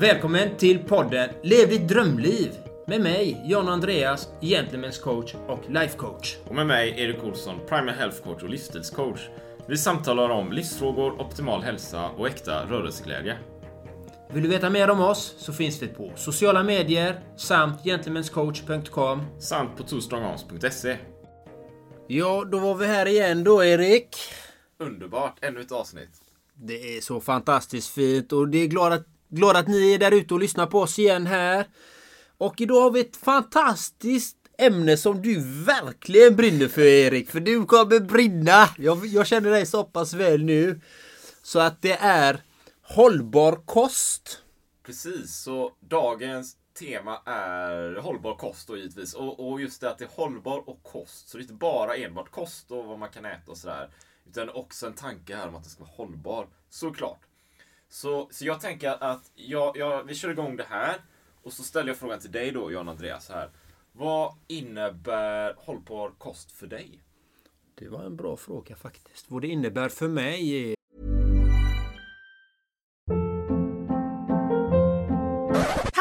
Välkommen till podden Lev ditt drömliv med mig, John Andreas, Gentlemen's coach och life coach. Och med mig, Erik Olsson, Primal Health Coach och livsstilscoach. Vi samtalar om livsfrågor, optimal hälsa och äkta rörelseglädje. Vill du veta mer om oss så finns vi på sociala medier samt gentlemanscoach.com. Samt på twostrongarms.se. Ja, då var vi här igen då Erik. Underbart, ännu ett avsnitt. Det är så fantastiskt fint och det är glad att, glad att ni är där ute och lyssnar på oss igen här. Och idag har vi ett fantastiskt ämne som du verkligen brinner för Erik. För du kommer brinna. Jag, jag känner dig så pass väl nu. Så att det är hållbar kost. Precis, så dagens tema är hållbar kost då givetvis. Och, och just det att det är hållbar och kost. Så det är inte bara enbart kost och vad man kan äta och sådär. Utan också en tanke här om att det ska vara hållbar. Såklart. Så, så jag tänker att jag, jag, vi kör igång det här. Och så ställer jag frågan till dig då, Jan Andreas. Här. Vad innebär hållbar kost för dig? Det var en bra fråga faktiskt. Vad det innebär för mig är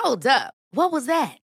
Hold up. What was that?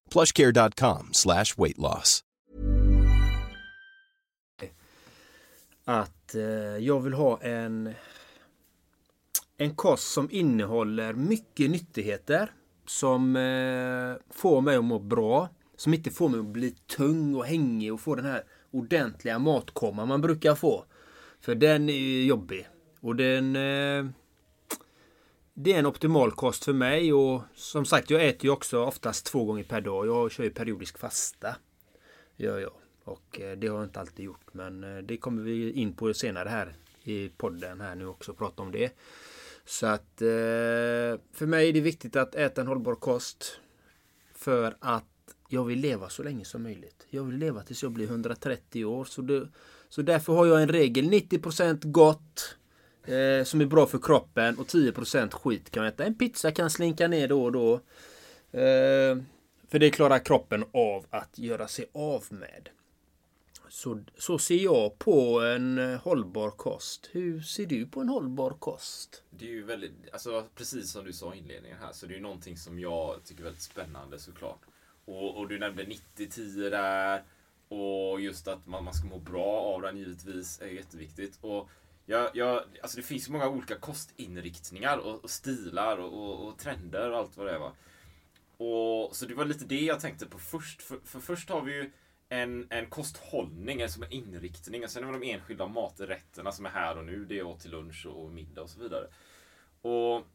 plushcare.com slash weight loss. att eh, jag vill ha en en kost som innehåller mycket nyttigheter som eh, får mig att må bra. Som inte får mig att bli tung och hängig och få den här ordentliga matkomman man brukar få. För den är jobbig. Och den... Eh, det är en optimal kost för mig och som sagt jag äter ju också oftast två gånger per dag. Jag kör ju periodisk fasta. Gör jag. Och eh, det har jag inte alltid gjort men eh, det kommer vi in på senare här i podden här nu också prata om det. Så att eh, för mig är det viktigt att äta en hållbar kost. För att jag vill leva så länge som möjligt. Jag vill leva tills jag blir 130 år. Så, det, så därför har jag en regel 90% gott. Eh, som är bra för kroppen och 10% skit kan man äta. En pizza kan slinka ner då och då. Eh, för det klarar kroppen av att göra sig av med. Så, så ser jag på en eh, hållbar kost. Hur ser du på en hållbar kost? Det är ju väldigt, alltså precis som du sa i inledningen här, så det är ju någonting som jag tycker är väldigt spännande såklart. Och, och du nämnde 90-10 där. Och just att man, man ska må bra av den givetvis är jätteviktigt. Och jag, jag, alltså det finns många olika kostinriktningar och, och stilar och, och, och, trender och allt vad det är. Va? Och, så det var lite det jag tänkte på först. För, för först har vi ju en, en kosthållning, alltså en inriktning. Och sen har vi de enskilda maträtterna som är här och nu. Det är till lunch och middag och så vidare. Och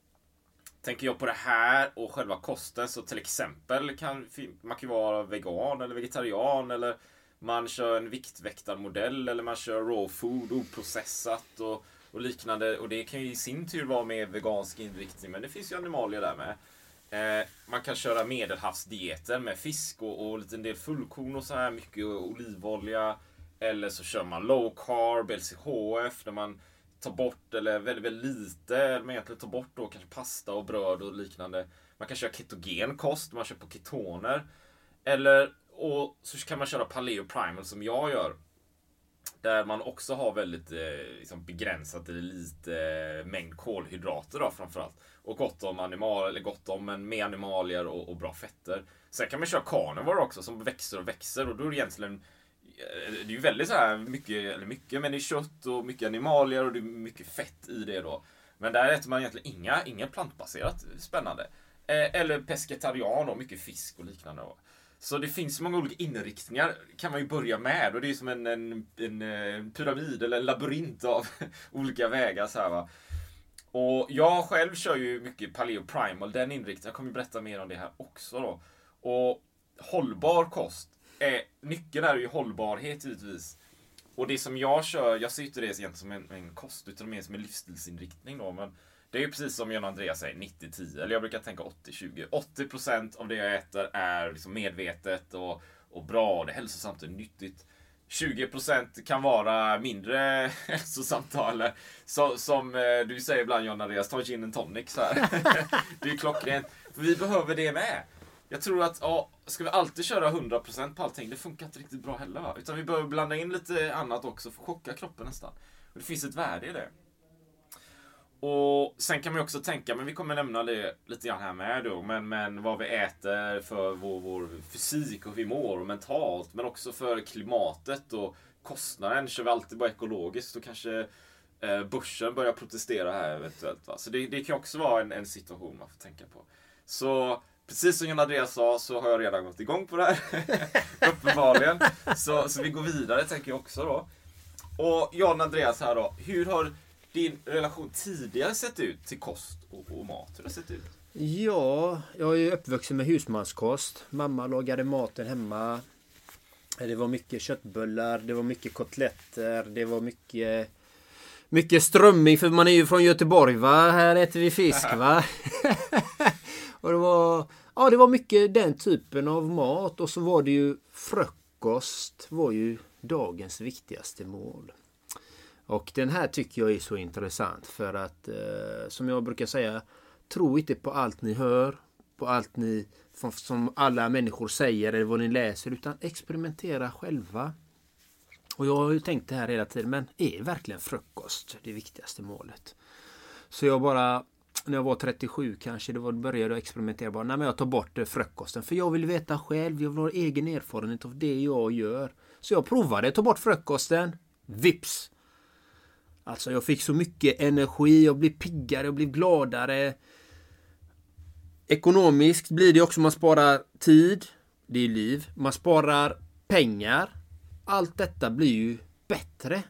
Tänker jag på det här och själva kosten så till exempel kan man kan vara vegan eller vegetarian eller man kör en viktväktarmodell eller man kör raw food, oprocessat och, och liknande. Och det kan ju i sin tur vara med vegansk inriktning men det finns ju animalier där med. Eh, man kan köra medelhavsdieter med fisk och, och lite en del fullkorn och så här, mycket olivolja. Eller så kör man low carb, LCHF, där man tar bort, eller väldigt, väldigt lite, men egentligen tar bort då kanske pasta och bröd och liknande. Man kan köra ketogen kost, man kör på ketoner. Eller, och så kan man köra paleo primal som jag gör. där man också har väldigt eh, liksom begränsat eller lite eh, mängd kolhydrater då framförallt. Och gott om animal, eller gott om, men med animalier och, och bra fetter. Sen kan man köra carnivore också som växer och växer och då är det egentligen eh, det är ju väldigt så här mycket, eller mycket, men det är kött och mycket animalier och det är mycket fett i det då. Men där äter man egentligen inga, inga plantbaserat spännande. Eh, eller pescetarian och mycket fisk och liknande. Då. Så det finns många olika inriktningar kan man ju börja med. Och det är som en, en, en, eh, pyramid eller en labyrint av olika vägar. Så här, va? Och jag själv kör ju mycket Paleo Primal, den inriktningen. Jag kommer berätta mer om det här också då. Och hållbar kost, är, nyckeln är ju hållbarhet givetvis. Och det som jag kör, jag ser inte det egentligen som en, en kost, utan mer som en livsstilsinriktning då. Men det är ju precis som John Andreas säger, 90-10. Eller jag brukar tänka 80-20. 80% av det jag äter är liksom medvetet och, och bra, det är hälsosamt och nyttigt. 20% kan vara mindre hälsosamt då, eller så, som eh, du säger ibland John Andreas, ta en gin and tonic så här. det är ju klockrent. För vi behöver det med. Jag tror att, ja, ska vi alltid köra 100% på allting, det funkar inte riktigt bra heller va. Utan vi behöver blanda in lite annat också för att chocka kroppen nästan. Och det finns ett värde i det. Och sen kan man också tänka, men vi kommer nämna det lite grann här med då, men, men vad vi äter för vår, vår fysik och hur vi mår och mentalt, men också för klimatet och kostnaden. Kör vi alltid bara ekologiskt så kanske eh, börsen börjar protestera här eventuellt. Va? Så det, det kan också vara en, en situation man får tänka på. Så Precis som John Andreas sa så har jag redan gått igång på det här. Uppenbarligen. Så, så vi går vidare tänker jag också då. Och John Andreas här då. Hur har din relation tidigare sett ut till kost och, och mat? Hur har det sett ut? Ja, jag är uppvuxen med husmanskost. Mamma lagade maten hemma. Det var mycket köttbullar, det var mycket kotletter, det var mycket mycket strömming för man är ju från Göteborg va. Här äter vi fisk va. och det var, ja, det var mycket den typen av mat och så var det ju frukost var ju dagens viktigaste mål. Och den här tycker jag är så intressant för att eh, som jag brukar säga Tro inte på allt ni hör, på allt ni som alla människor säger eller vad ni läser utan experimentera själva. Och jag har ju tänkt det här hela tiden men är verkligen frukost det viktigaste målet? Så jag bara när jag var 37 kanske, då började jag experimentera. Bara, nej, men jag tar bort eh, frukosten. För jag vill veta själv, jag vill ha egen erfarenhet av det jag gör. Så jag provade, ta bort frukosten. Vips! Alltså jag fick så mycket energi, jag blev piggare, jag blev gladare. Ekonomiskt blir det också, man sparar tid. Det är liv. Man sparar pengar. Allt detta blir ju bättre.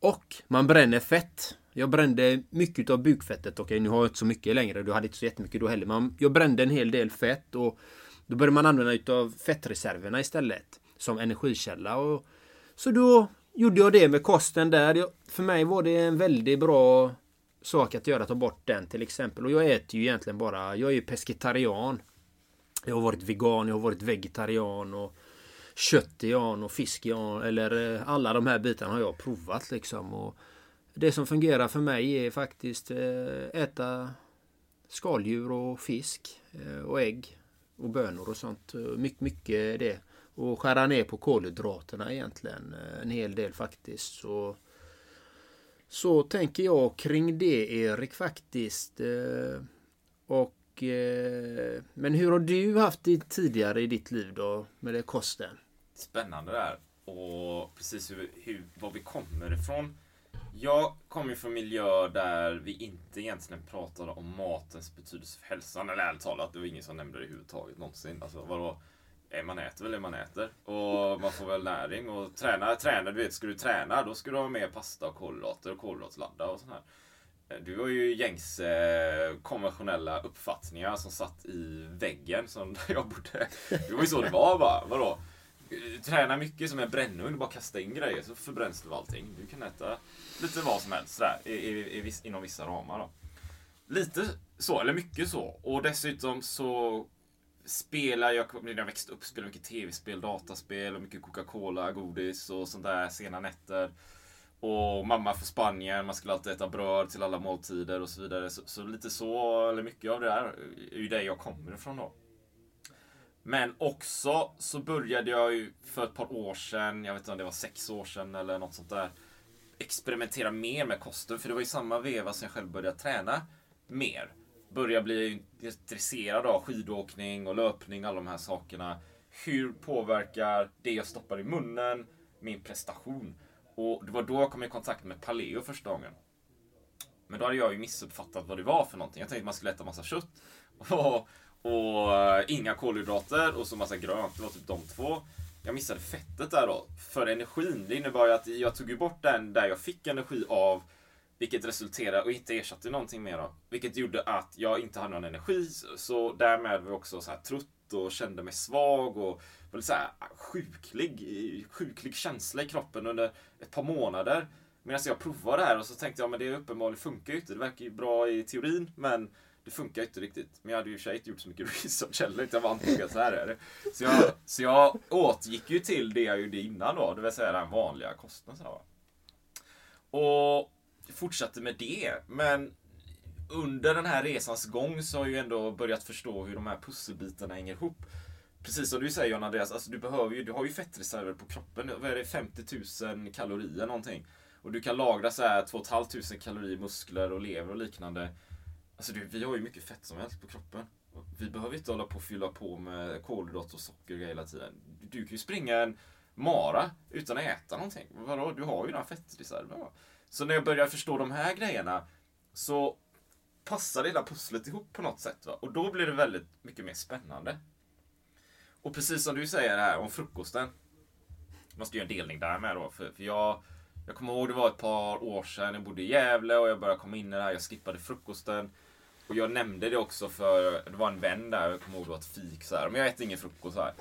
Och man bränner fett. Jag brände mycket av bukfettet. Okej, nu har jag inte så mycket längre. Du hade inte så jättemycket då heller. Men jag brände en hel del fett och då började man använda utav fettreserverna istället. Som energikälla. Och, så då gjorde jag det med kosten där. För mig var det en väldigt bra sak att göra, ta bort den till exempel. Och jag äter ju egentligen bara, jag är ju pescetarian. Jag har varit vegan, jag har varit vegetarian och köttian och fiskian eller eh, alla de här bitarna har jag provat liksom. Och det som fungerar för mig är faktiskt eh, äta skaldjur och fisk eh, och ägg och bönor och sånt. Mycket, mycket det. Och skära ner på kolhydraterna egentligen eh, en hel del faktiskt. Så, så tänker jag kring det Erik faktiskt. Eh, och eh, men hur har du haft det tidigare i ditt liv då med det kosten? Spännande där. Och precis hur, hur, var vi kommer ifrån. Jag kommer från miljöer där vi inte egentligen pratade om matens betydelse för hälsan. Eller ärligt talat, det var ingen som nämnde det överhuvudtaget någonsin. Alltså vadå? Eh, man äter väl det man äter. Och man får väl näring. Och träna, träna, du vet, ska du träna då ska du ha mer pasta och kolhydrater och kolhydratladda och sånt här. Eh, du har ju gängs eh, konventionella uppfattningar som satt i väggen som jag bodde. Det var ju så det var bara. Vadå? Eh, träna mycket som en brännugn, bara kasta in grejer så förbränns du allting. Du kan äta lite vad som helst där, i, i, i, inom vissa ramar. Då. Lite så, eller mycket så. Och dessutom så spelar jag, när jag växte upp, spelade mycket tv-spel, dataspel och mycket Coca-Cola, godis och sånt där sena nätter. Och mamma från Spanien, man skulle alltid äta bröd till alla måltider och så vidare. Så, så lite så, eller mycket av det där, är ju det jag kommer ifrån då. Men också så började jag ju för ett par år sedan, jag vet inte om det var sex år sedan eller något sånt där, experimentera mer med kosten. För det var i samma veva som jag själv började träna mer. Börjar bli intresserad av skidåkning och löpning, alla de här sakerna. Hur påverkar det jag stoppar i munnen min prestation? Och det var då jag kom i kontakt med paleo första gången. Men då hade jag ju missuppfattat vad det var för någonting. Jag tänkte att man skulle äta massa kött. Och, och eh, inga kolhydrater och så massa grönt. Det var typ de två. Jag missade fettet där då. För energin. Det innebar ju att jag tog ju bort den där jag fick energi av. Vilket resulterade och inte ersatte någonting mer då. Vilket gjorde att jag inte hade någon energi. Så därmed var jag också så här trött och kände mig svag och var lite så här sjuklig, sjuklig känsla i kroppen under ett par månader. Medan jag provade det här och så tänkte jag men det uppenbarligen funkar ju inte. Det verkar ju bra i teorin men det funkar ju inte riktigt. Men jag hade ju i och för sig inte gjort så mycket research heller. Jag bara antog att så här är det. Så jag, så jag återgick ju till det jag gjorde innan då. Det vill säga den vanliga kosten. Så. Och fortsatte med det. Men under den här resans gång så har jag ju ändå börjat förstå hur de här pusselbitarna hänger ihop. Precis som du säger John Andreas, alltså du, behöver ju, du har ju fettreserver på kroppen. Vad är det? 50 000 kalorier någonting. Och du kan lagra så här 2 500 kalorier i muskler och lever och liknande. Alltså du, vi har ju mycket fett som helst på kroppen. Vi behöver inte hålla på och fylla på med kolhydrater och socker hela tiden. Du kan ju springa en mara utan att äta någonting. Vadå? Du har ju några fettreserver. va? Så när jag börjar förstå de här grejerna så passar hela pusslet ihop på något sätt. Va? Och då blir det väldigt mycket mer spännande. Och precis som du säger här om frukosten. Jag måste göra en delning där med då. För, för jag, jag kommer ihåg det var ett par år sedan. Jag bodde i Gävle och jag började komma in i det här. Jag skippade frukosten. Och jag nämnde det också för det var en vän där. Jag kommer ihåg det var ett fik så här. Men jag äter ingen frukost här.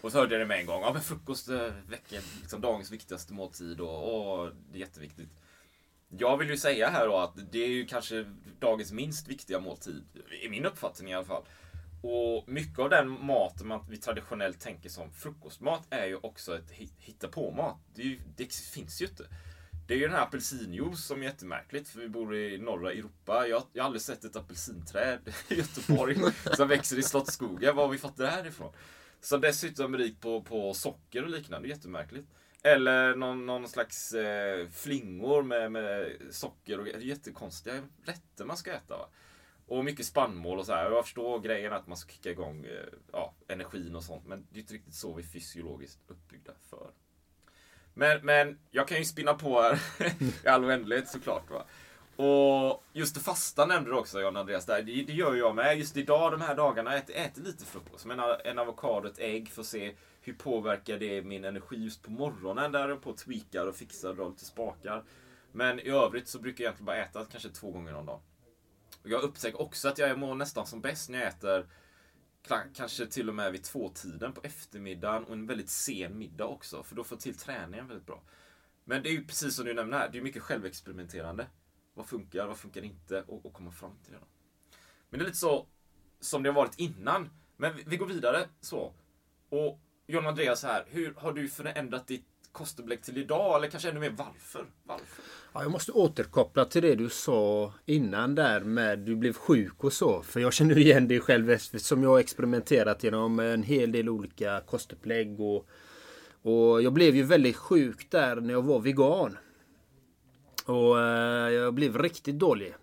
Och så hörde jag det med en gång. Ja men frukost eh, väcker liksom dagens viktigaste måltid och, och det är jätteviktigt. Jag vill ju säga här då att det är ju kanske dagens minst viktiga måltid. I min uppfattning i alla fall. Och mycket av den maten man, vi traditionellt tänker som frukostmat är ju också ett på-mat. Det, ju, det finns ju inte. Det är ju den här apelsinjuice som är jättemärkligt för vi bor i norra Europa. Jag, jag har aldrig sett ett apelsinträd i Göteborg som växer i Slottsskogen. Var har vi fått det här ifrån? Som dessutom är rikt på, på socker och liknande. Jättemärkligt. Eller någon, någon slags eh, flingor med, med socker och jättekonstiga rätter man ska äta. Va? Och mycket spannmål och så här. Jag förstår grejen att man ska kicka igång eh, ja, energin och sånt. Men det är inte riktigt så vi är fysiologiskt uppbyggda för. Men, men jag kan ju spinna på här i all oändlighet såklart. Va? Och just det fasta nämnde du också John Andreas. Där. Det, det gör jag med. Just idag de här dagarna äter, äter lite frukost. Men eh, en avokado, ett ägg för att se hur påverkar det min energi just på morgonen. Där jag på och tweakar och fixar och drar lite spakar. Men i övrigt så brukar jag egentligen bara äta kanske två gånger om dagen. Och jag upptäcker också att jag mår nästan som bäst när jag äter kanske till och med vid tvåtiden på eftermiddagen och en väldigt sen middag också. För då får jag till träningen väldigt bra. Men det är ju precis som du nämner här, det är mycket självexperimenterande. Vad funkar, vad funkar inte och, och komma fram till det. Då. Men det är lite så som det har varit innan. Men vi, vi går vidare så. Och John Andreas här, hur har du förändrat ditt kostupplägg till idag? Eller kanske ännu mer varför? Varför? Ja, jag måste återkoppla till det du sa innan där med du blev sjuk och så. För jag känner igen det själv eftersom jag har experimenterat genom en hel del olika kostupplägg. Och, och jag blev ju väldigt sjuk där när jag var vegan. Och eh, jag blev riktigt dålig.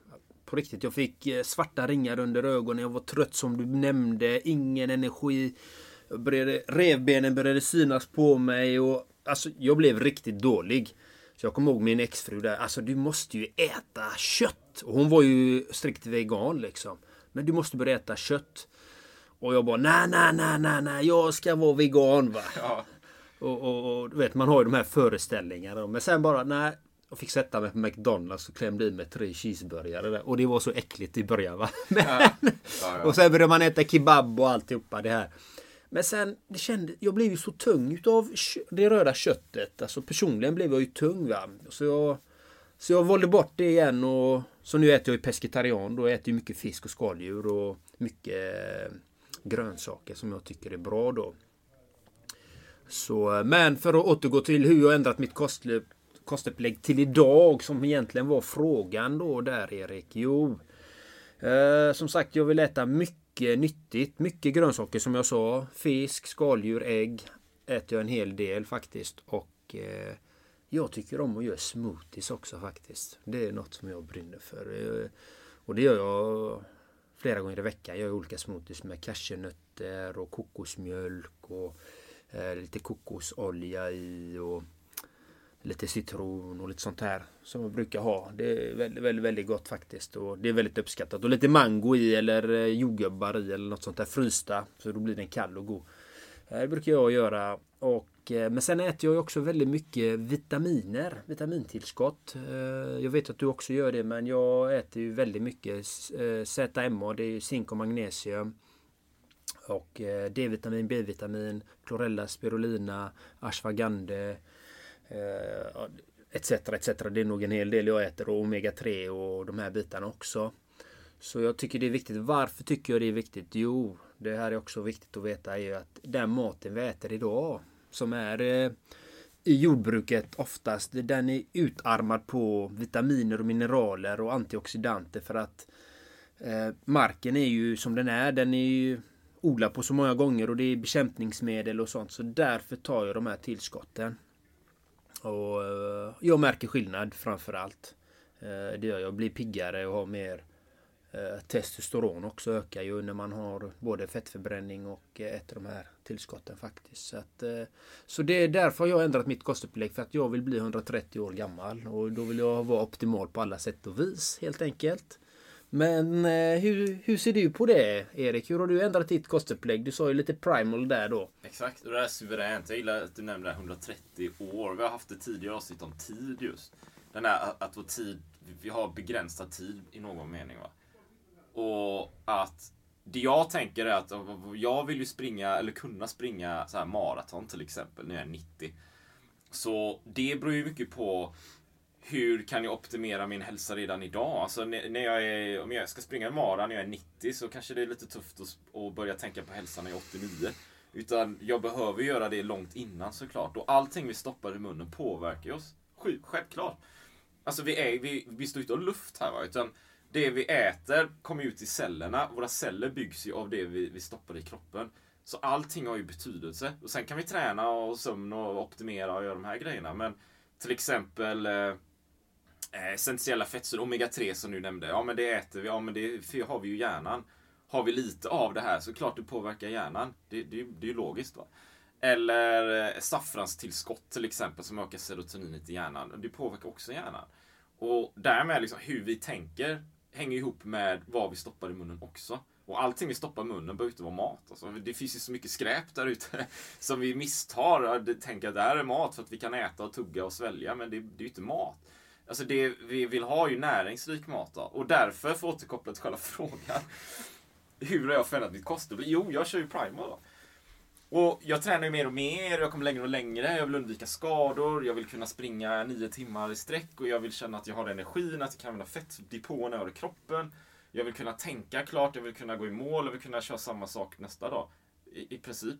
På riktigt. Jag fick eh, svarta ringar under ögonen. Jag var trött som du nämnde. Ingen energi. Började, revbenen började synas på mig. Och, alltså, jag blev riktigt dålig. Så jag kommer ihåg min exfru där. Alltså du måste ju äta kött. Och hon var ju strikt vegan liksom. Men du måste börja äta kött. Och jag bara nej, nej, nej, nej, nej. Jag ska vara vegan va. Ja. Och, och, och du vet man har ju de här föreställningarna. Men sen bara nej. Jag fick sätta mig på McDonalds och klämde i mig tre cheeseburgare där. Och det var så äckligt i början va. Men, Ja, ja. Och sen började man äta kebab och alltihopa det här. Men sen, det kände, jag blev ju så tung utav det röda köttet. Alltså personligen blev jag ju tung va. Så jag, så jag valde bort det igen och så nu äter jag ju pescetarian. Då äter jag mycket fisk och skaldjur och mycket eh, grönsaker som jag tycker är bra då. Så, men för att återgå till hur jag ändrat mitt kostlöp, kostupplägg till idag som egentligen var frågan då där Erik. Jo, eh, som sagt jag vill äta mycket mycket nyttigt. Mycket grönsaker som jag sa. Fisk, skaldjur, ägg. Äter jag en hel del faktiskt. Och eh, jag tycker om att göra smoothies också faktiskt. Det är något som jag brinner för. Eh, och det gör jag flera gånger i veckan. Jag gör olika smoothies med cashewnötter och kokosmjölk och eh, lite kokosolja i och lite citron och lite sånt här som jag brukar ha. Det är väldigt, väldigt, väldigt gott faktiskt och det är väldigt uppskattat. Och lite mango i eller eh, jordgubbar i eller något sånt där frysta så då blir den kall och god. Det brukar jag göra. Och, eh, men sen äter jag också väldigt mycket vitaminer, vitamintillskott. Eh, jag vet att du också gör det men jag äter ju väldigt mycket ZMA, det är ju zink och magnesium. Och D-vitamin, B-vitamin, klorella, spirulina, ashwagandha Eh, etc. etc. Det är nog en hel del jag äter och omega 3 och de här bitarna också. Så jag tycker det är viktigt. Varför tycker jag det är viktigt? Jo, det här är också viktigt att veta är ju att den maten vi äter idag som är eh, i jordbruket oftast, den är utarmad på vitaminer och mineraler och antioxidanter för att eh, marken är ju som den är. Den är ju odlad på så många gånger och det är bekämpningsmedel och sånt. Så därför tar jag de här tillskotten. Och eh, jag märker skillnad framför allt. Eh, det gör jag. Blir piggare och har mer eh, testosteron också ökar ju när man har både fettförbränning och äter de här tillskotten faktiskt. Så, att, så det är därför jag har ändrat mitt kostupplägg för att jag vill bli 130 år gammal och då vill jag vara optimal på alla sätt och vis helt enkelt. Men eh, hur, hur ser du på det Erik? Hur har du ändrat ditt kostupplägg? Du sa ju lite primal där då. Exakt, och det är suveränt. Jag gillar att du nämnde 130 år. Vi har haft ett tidigare avsnitt om tid just. Den där att vår tid, vi har begränsad tid i någon mening. Va? Och att det jag tänker är att jag vill ju springa, eller kunna springa så här maraton till exempel, när jag är 90. Så det beror ju mycket på hur kan jag optimera min hälsa redan idag? Alltså när jag är, om jag ska springa en mara när jag är 90 så kanske det är lite tufft att, börja tänka på hälsan när jag är 89. Utan jag behöver göra det långt innan såklart. Och allting vi stoppar i munnen påverkar oss. Självklart. Alltså vi, är, vi, vi står inte och luft här va. Utan det vi äter kommer ut i cellerna. Våra celler byggs ju av det vi, vi stoppar i kroppen. Så allting har ju betydelse. Och sen kan vi träna och sömn och optimera och göra de här grejerna. Men till exempel Eh, Eh, essentiella fettsyror, omega-3 som du nämnde. Ja men det äter vi, ja men det har vi ju i hjärnan. Har vi lite av det här så klart det påverkar hjärnan. Det, det, det är ju logiskt. va. Eller eh, saffranstillskott till exempel som ökar serotoninet i hjärnan. Det påverkar också hjärnan. Och därmed liksom hur vi tänker hänger ihop med vad vi stoppar i munnen också. Och allting vi stoppar i munnen behöver inte vara mat. Alltså, det finns ju så mycket skräp där ute som vi misstar. Tänker att det här är mat för att vi kan äta och tugga och svälja. Men det, det är ju inte mat. Alltså det vi vill ha är ju näringsrik mat då. Och därför, för att återkoppla till själva frågan. Hur har jag förändrat mitt kosthåll? Jo, jag kör ju primal då. Och jag tränar ju mer och mer, jag kommer längre och längre, jag vill undvika skador, jag vill kunna springa nio timmar i sträck och jag vill känna att jag har energin, att jag kan använda fettdepåerna över kroppen. Jag vill kunna tänka klart, jag vill kunna gå i mål, jag vill kunna köra samma sak nästa dag. I, i princip.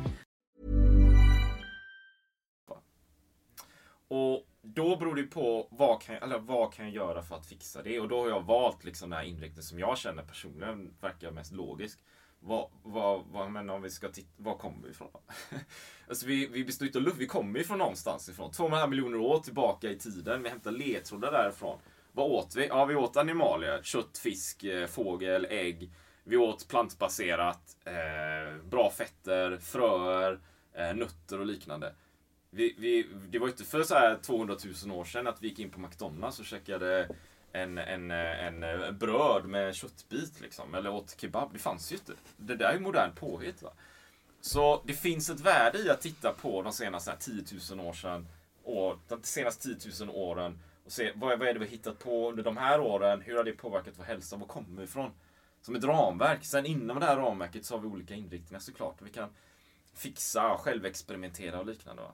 det på vad kan, jag, eller vad kan jag göra för att fixa det? Och då har jag valt liksom den här inriktningen som jag känner personligen verkar mest logisk. Vad, vad, vad, men om vi ska titta, var kommer vi ifrån? alltså vi, vi består inte av luft, vi kommer ju från någonstans ifrån. Två och en halv miljoner år tillbaka i tiden. Vi hämtar ledtrådar därifrån. Vad åt vi? Ja, vi åt animalier. Kött, fisk, eh, fågel, ägg. Vi åt plantbaserat, eh, bra fetter, fröer, eh, nötter och liknande. Vi, vi, det var inte för så här 200 000 år sedan att vi gick in på McDonalds och käkade en, en, en, en bröd med köttbit liksom. Eller åt kebab. Det fanns ju inte. Det där är ju modern påhitt. Va? Så det finns ett värde i att titta på de senaste 10 000 år sedan, år, de senaste 10 000 åren och se vad, vad är det vi har hittat på under de här åren? Hur har det påverkat vår hälsa? Var kommer vi ifrån? Som ett ramverk. Sen inom det här ramverket så har vi olika inriktningar såklart. Vi kan fixa, självexperimentera och liknande. Va?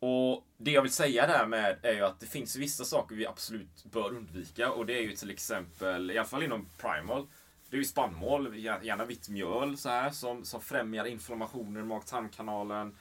Och det jag vill säga där med är ju att det finns vissa saker vi absolut bör undvika och det är ju till exempel, i alla fall inom primal, det är ju spannmål, gärna vitt mjöl så här, som, som främjar inflammationer i mag-tarmkanalen.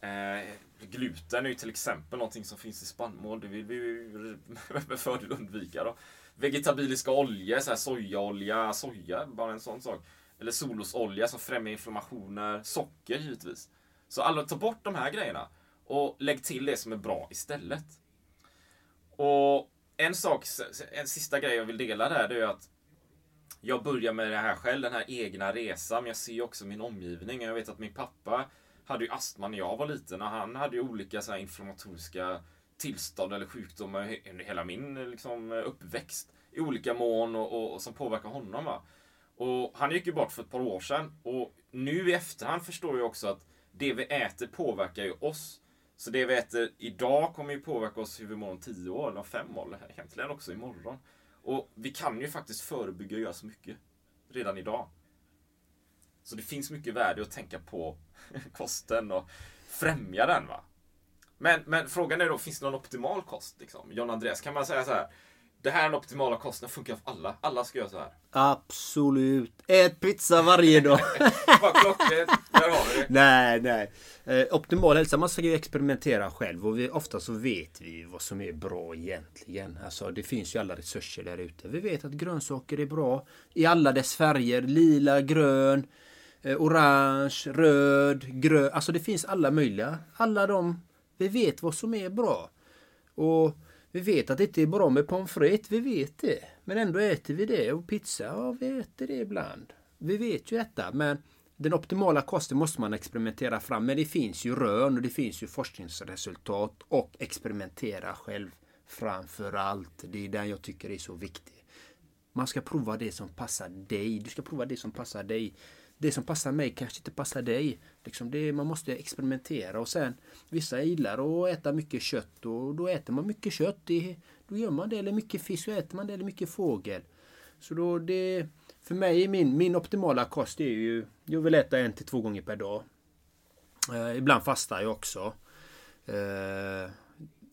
Eh, gluten är ju till exempel någonting som finns i spannmål. Det vill vi ju med fördel undvika. Då. Vegetabiliska oljor, så här sojaolja, soja, bara en sån sak. Eller solrosolja som främjar inflammationer. Socker givetvis. Så alla, ta bort de här grejerna. Och lägg till det som är bra istället. Och en sak, en sista grej jag vill dela där, det är att jag börjar med det här själv, den här egna resan. Men jag ser också min omgivning. Jag vet att min pappa hade ju astma när jag var liten och han hade ju olika så inflammatoriska tillstånd eller sjukdomar under hela min liksom, uppväxt i olika mån och, och, och som påverkar honom. Va? Och han gick ju bort för ett par år sedan och nu i efterhand förstår jag också att det vi äter påverkar ju oss. Så det vi äter idag kommer ju påverka oss hur vi mår om 10 år eller om 5 år, eller egentligen också imorgon. Och vi kan ju faktiskt förebygga och göra så mycket redan idag. Så det finns mycket värde att tänka på kosten och främja den. va. Men, men frågan är då, finns det någon optimal kost? Liksom? John Andreas, kan man säga så här? Det här är den optimala kosten, funkar för alla. Alla ska göra så här. Absolut. Ät pizza varje dag. Vad klockrent. Där har vi det. nej, nej. Eh, optimal hälsa, man ska ju experimentera själv och vi, ofta så vet vi vad som är bra egentligen. Alltså det finns ju alla resurser där ute. Vi vet att grönsaker är bra i alla dess färger. Lila, grön, eh, orange, röd, grön. Alltså det finns alla möjliga. Alla de, vi vet vad som är bra. Och vi vet att det inte är bra med pommes frites, vi vet det. Men ändå äter vi det. Och pizza, ja vi äter det ibland. Vi vet ju detta, men den optimala kosten måste man experimentera fram. Men det finns ju rön och det finns ju forskningsresultat och experimentera själv framför allt. Det är den jag tycker är så viktig. Man ska prova det som passar dig. Du ska prova det som passar dig det som passar mig kanske inte passar dig. Liksom det, man måste experimentera och sen vissa gillar att äta mycket kött och då äter man mycket kött. Det, då gör man det. Eller mycket fisk, Då äter man det. Eller mycket fågel. Så då det, för mig, min, min optimala kost är ju, jag vill äta en till två gånger per dag. Eh, ibland fastar jag också. Eh,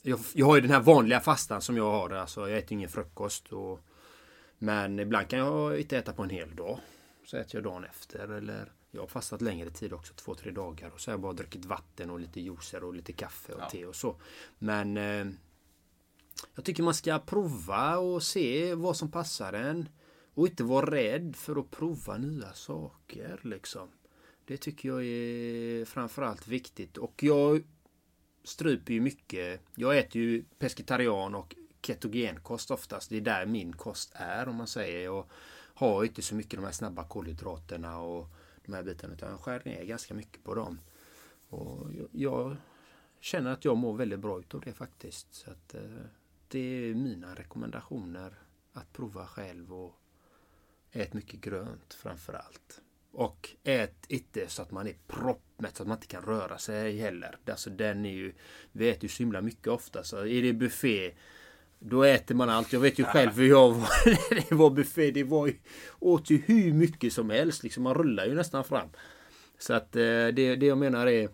jag, jag, har ju den här vanliga fastan som jag har. Alltså jag äter ingen frukost. Och, men ibland kan jag inte äta på en hel dag så äter jag dagen efter. Eller jag har fastat längre tid också, två, tre dagar. Och så har jag bara druckit vatten och lite juicer och lite kaffe och ja. te och så. Men eh, jag tycker man ska prova och se vad som passar en. Och inte vara rädd för att prova nya saker liksom. Det tycker jag är framförallt viktigt. Och jag stryper ju mycket. Jag äter ju pescetarian och ketogenkost oftast. Det är där min kost är om man säger. Och har inte så mycket de här snabba kolhydraterna och de här bitarna. Utan jag skär ner ganska mycket på dem. Och jag, känner att jag mår väldigt bra utav det faktiskt. Så att, eh, det är mina rekommendationer. Att prova själv och ät mycket grönt framför allt. Och ät inte så att man är proppmätt så att man inte kan röra sig heller. Alltså den är ju, vi äter ju så himla mycket ofta så är det buffé då äter man allt. Jag vet ju själv hur jag var det var buffé. Det var ju, åt ju hur mycket som helst. Liksom, man rullar ju nästan fram. Så att eh, det, det jag menar är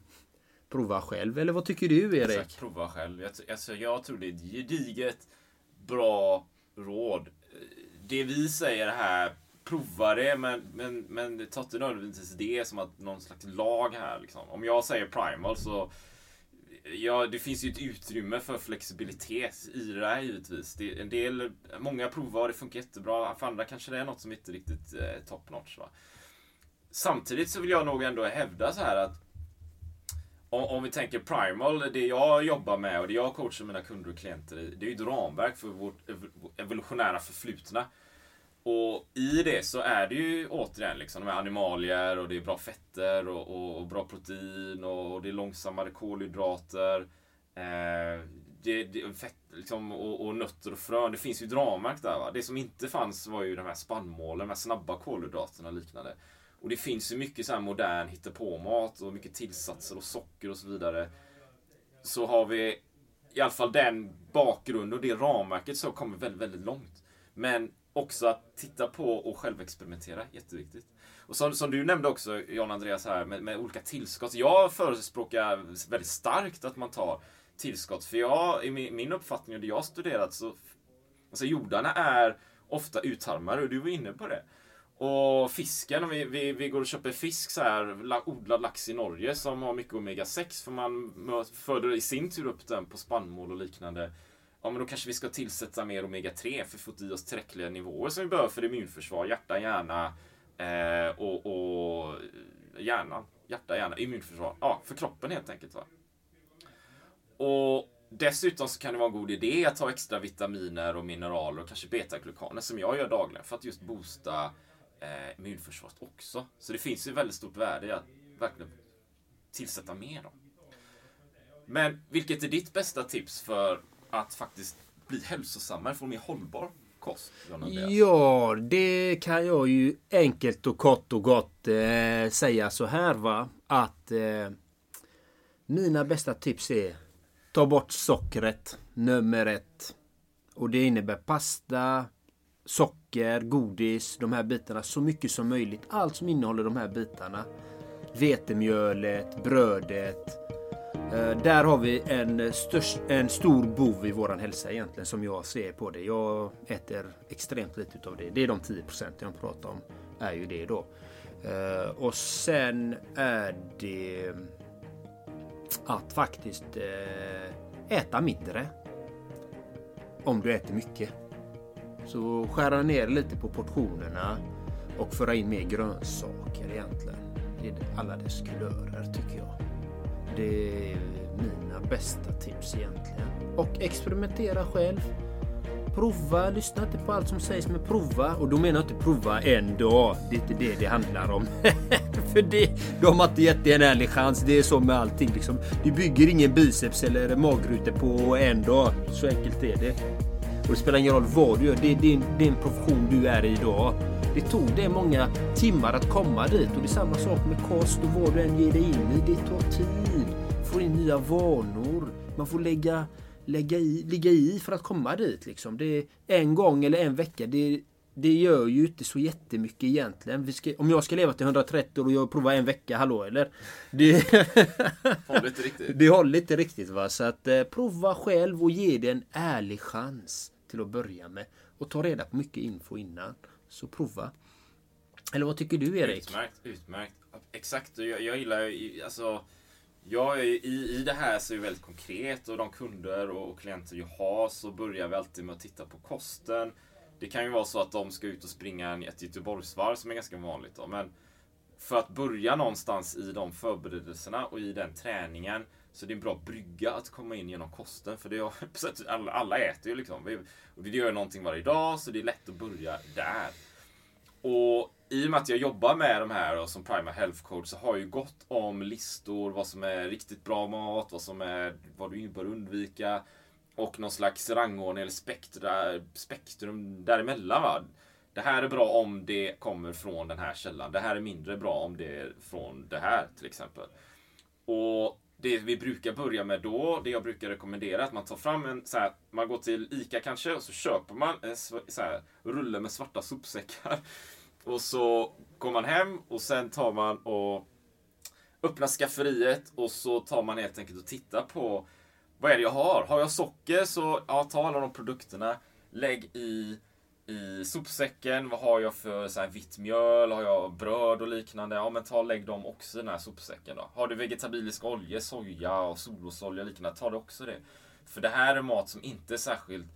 prova själv. Eller vad tycker du Erik? Exakt, prova själv. Jag, alltså, jag tror det är ett gediget bra råd. Det vi säger här, prova det, men, men, men ta inte nödvändigtvis det som att någon slags lag här. Liksom. Om jag säger primal så Ja, det finns ju ett utrymme för flexibilitet i det här givetvis. Det, en del, många provar och det funkar jättebra. För andra kanske det är något som inte riktigt eh, top notch. Va? Samtidigt så vill jag nog ändå hävda så här att om, om vi tänker Primal, det jag jobbar med och det jag coachar mina kunder och klienter i, det är ju ett ramverk för vårt ev- evolutionära förflutna. Och i det så är det ju återigen liksom de här animalier och det är bra fetter och, och, och bra protein och, och det är långsammare kolhydrater. Eh, det, det, fett, liksom, och, och nötter och frön. Det finns ju ett ramverk där. Va? Det som inte fanns var ju de här spannmålen, de här snabba kolhydraterna och liknande. Och det finns ju mycket så här modern hittepåmat och mycket tillsatser och socker och så vidare. Så har vi i alla fall den bakgrunden och det ramverket så kommer väldigt, väldigt långt. Men också att titta på och självexperimentera, jätteviktigt. Och som, som du nämnde också, Jan Andreas, här med, med olika tillskott. Jag förespråkar väldigt starkt att man tar tillskott. För jag, i min, min uppfattning och det jag har studerat så Alltså jordarna är ofta utarmade och du var inne på det. Och fisken, om vi, vi, vi går och köper fisk så här, odlad lax i Norge som har mycket omega-6 för man föder i sin tur upp den på spannmål och liknande. Ja men då kanske vi ska tillsätta mer omega-3 för att få i oss tillräckliga nivåer som vi behöver för immunförsvar, hjärta, hjärna eh, och, och hjärnan. Hjärta, hjärna, immunförsvar. Ja, för kroppen helt enkelt. Va? Och dessutom så kan det vara en god idé att ta extra vitaminer och mineraler och kanske betaglukaner som jag gör dagligen för att just boosta eh, immunförsvaret också. Så det finns ju väldigt stort värde i att verkligen tillsätta mer. Då. Men vilket är ditt bästa tips för att faktiskt bli hälsosammare, få en mer hållbar kost? Ja, det kan jag ju enkelt och kort och gott eh, säga så här va. Att eh, mina bästa tips är ta bort sockret, nummer ett. Och det innebär pasta, socker, godis, de här bitarna. Så mycket som möjligt. Allt som innehåller de här bitarna. Vetemjölet, brödet. Eh, där har vi en, eh, störst, en stor bov i våran hälsa egentligen som jag ser på det. Jag äter extremt lite utav det. Det är de 10 procenten jag pratar om. Är ju det då. Eh, och sen är det att faktiskt äta mindre. Om du äter mycket. Så skära ner lite på portionerna och föra in mer grönsaker egentligen. I alla dess kulörer tycker jag. Det är mina bästa tips egentligen. Och experimentera själv. Prova, lyssna inte på allt som sägs men prova. Och då menar jag inte prova en dag. Det är inte det det handlar om. För det, de har inte gett dig en ärlig chans. Det är så med allting liksom. Du bygger ingen biceps eller magrutor på en dag. Så enkelt är det. Och det spelar ingen roll vad du gör. Det är din, din profession du är i idag. Det tog dig många timmar att komma dit och det är samma sak med kost och vad du än ger dig in i. Det tar tid. Få in nya vanor. Man får lägga, lägga i, ligga i för att komma dit. Liksom. Det är en gång eller en vecka. Det, det gör ju inte så jättemycket egentligen. Ska, om jag ska leva till 130 år och jag provar en vecka, hallå eller? Det, Håller inte riktigt. det håller inte riktigt va. Så att eh, prova själv och ge det en ärlig chans till att börja med. Och ta reda på mycket info innan. Så prova. Eller vad tycker du Erik? Utmärkt, utmärkt. Exakt, jag, jag gillar ju, alltså Ja, i, I det här så är det väldigt konkret och de kunder och, och klienter jag har så börjar vi alltid med att titta på kosten. Det kan ju vara så att de ska ut och springa en- ett Göteborgsvarv som är ganska vanligt. Då. Men för att börja någonstans i de förberedelserna och i den träningen så det är en bra brygga att komma in genom kosten. För det är, alla, alla äter ju liksom. Och vi gör någonting varje dag så det är lätt att börja där. Och i och med att jag jobbar med de här då, som Prima Health Code så har jag ju gått om listor, vad som är riktigt bra mat, vad som är vad du bör undvika. Och någon slags rangordning eller spektra, spektrum däremellan. Va? Det här är bra om det kommer från den här källan. Det här är mindre bra om det är från det här till exempel. Och det vi brukar börja med då, det jag brukar rekommendera, att man tar fram en så här, man går till ICA kanske och så köper man en så här, rulle med svarta sopsäckar. Och så går man hem och sen tar man och öppnar skafferiet och så tar man helt enkelt och tittar på vad är det jag har? Har jag socker så ja, ta alla de produkterna. Lägg i, i sopsäcken. Vad har jag för så här, vitt mjöl? Har jag bröd och liknande? Ja, men ta och lägg dem också i den här sopsäcken. Då. Har du vegetabilisk olja, soja och solrosolja och liknande, ta det också det. För det här är mat som inte är särskilt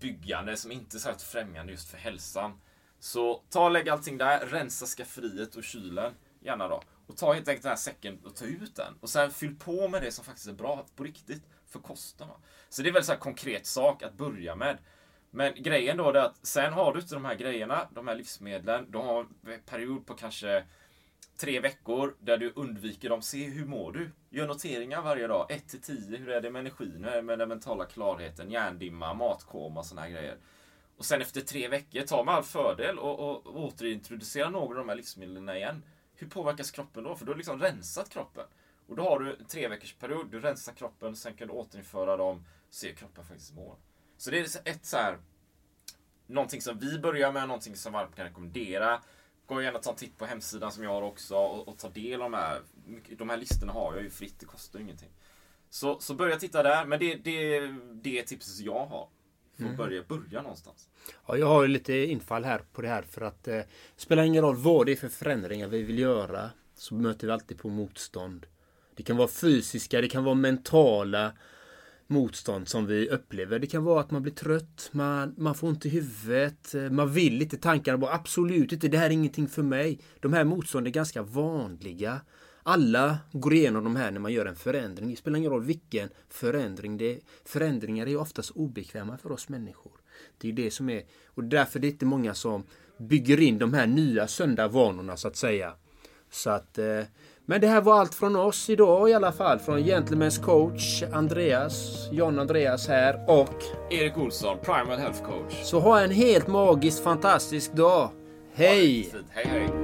byggande, som inte är särskilt främjande just för hälsan. Så ta och lägg allting där, rensa skafferiet och kylen. gärna då. Och ta helt enkelt den här säcken och ta ut den. Och sen fyll på med det som faktiskt är bra på riktigt för kosten. Va? Så det är väl så konkret sak att börja med. Men grejen då är att sen har du inte de här grejerna, de här livsmedlen. Du har en period på kanske tre veckor där du undviker dem. Se hur mår du? Gör noteringar varje dag. 1 till 10. Hur är det med energin? Hur är det med den mentala klarheten? Hjärndimma, matkoma och såna här grejer. Och sen efter tre veckor, ta med all fördel och, och, och återintroducera några av de här livsmedlen igen. Hur påverkas kroppen då? För du har liksom rensat kroppen. Och då har du en tre veckors period, du rensar kroppen, sen kan du återinföra dem, se hur kroppen faktiskt mår. Så det är ett så här, någonting som vi börjar med, någonting som varmt kan rekommendera. Gå gärna och ta en titt på hemsidan som jag har också och, och ta del av de här. De här listorna har jag ju fritt, det kostar ingenting. Så, så börja titta där, men det, det, det är tipset jag har. Att Mm. börja, börja någonstans. Ja, jag har ju lite infall här på det här för att eh, spelar ingen roll vad det är för förändringar vi vill göra så möter vi alltid på motstånd. Det kan vara fysiska, det kan vara mentala motstånd som vi upplever. Det kan vara att man blir trött, man, man får ont i huvudet, eh, man vill inte, tankarna bara absolut inte, det här är ingenting för mig. De här motstånden är ganska vanliga. Alla går igenom de här när man gör en förändring. Det spelar ingen roll vilken förändring det är. Förändringar är oftast obekväma för oss människor. Det är det som är, och därför är det inte många som bygger in de här nya sunda vanorna så att säga. Så att, eh, men det här var allt från oss idag i alla fall. Från Gentlemen's coach Andreas, John Andreas här och Erik Olsson, Primal Health Coach. så ha en helt magisk fantastisk dag. Hej! Hej hej!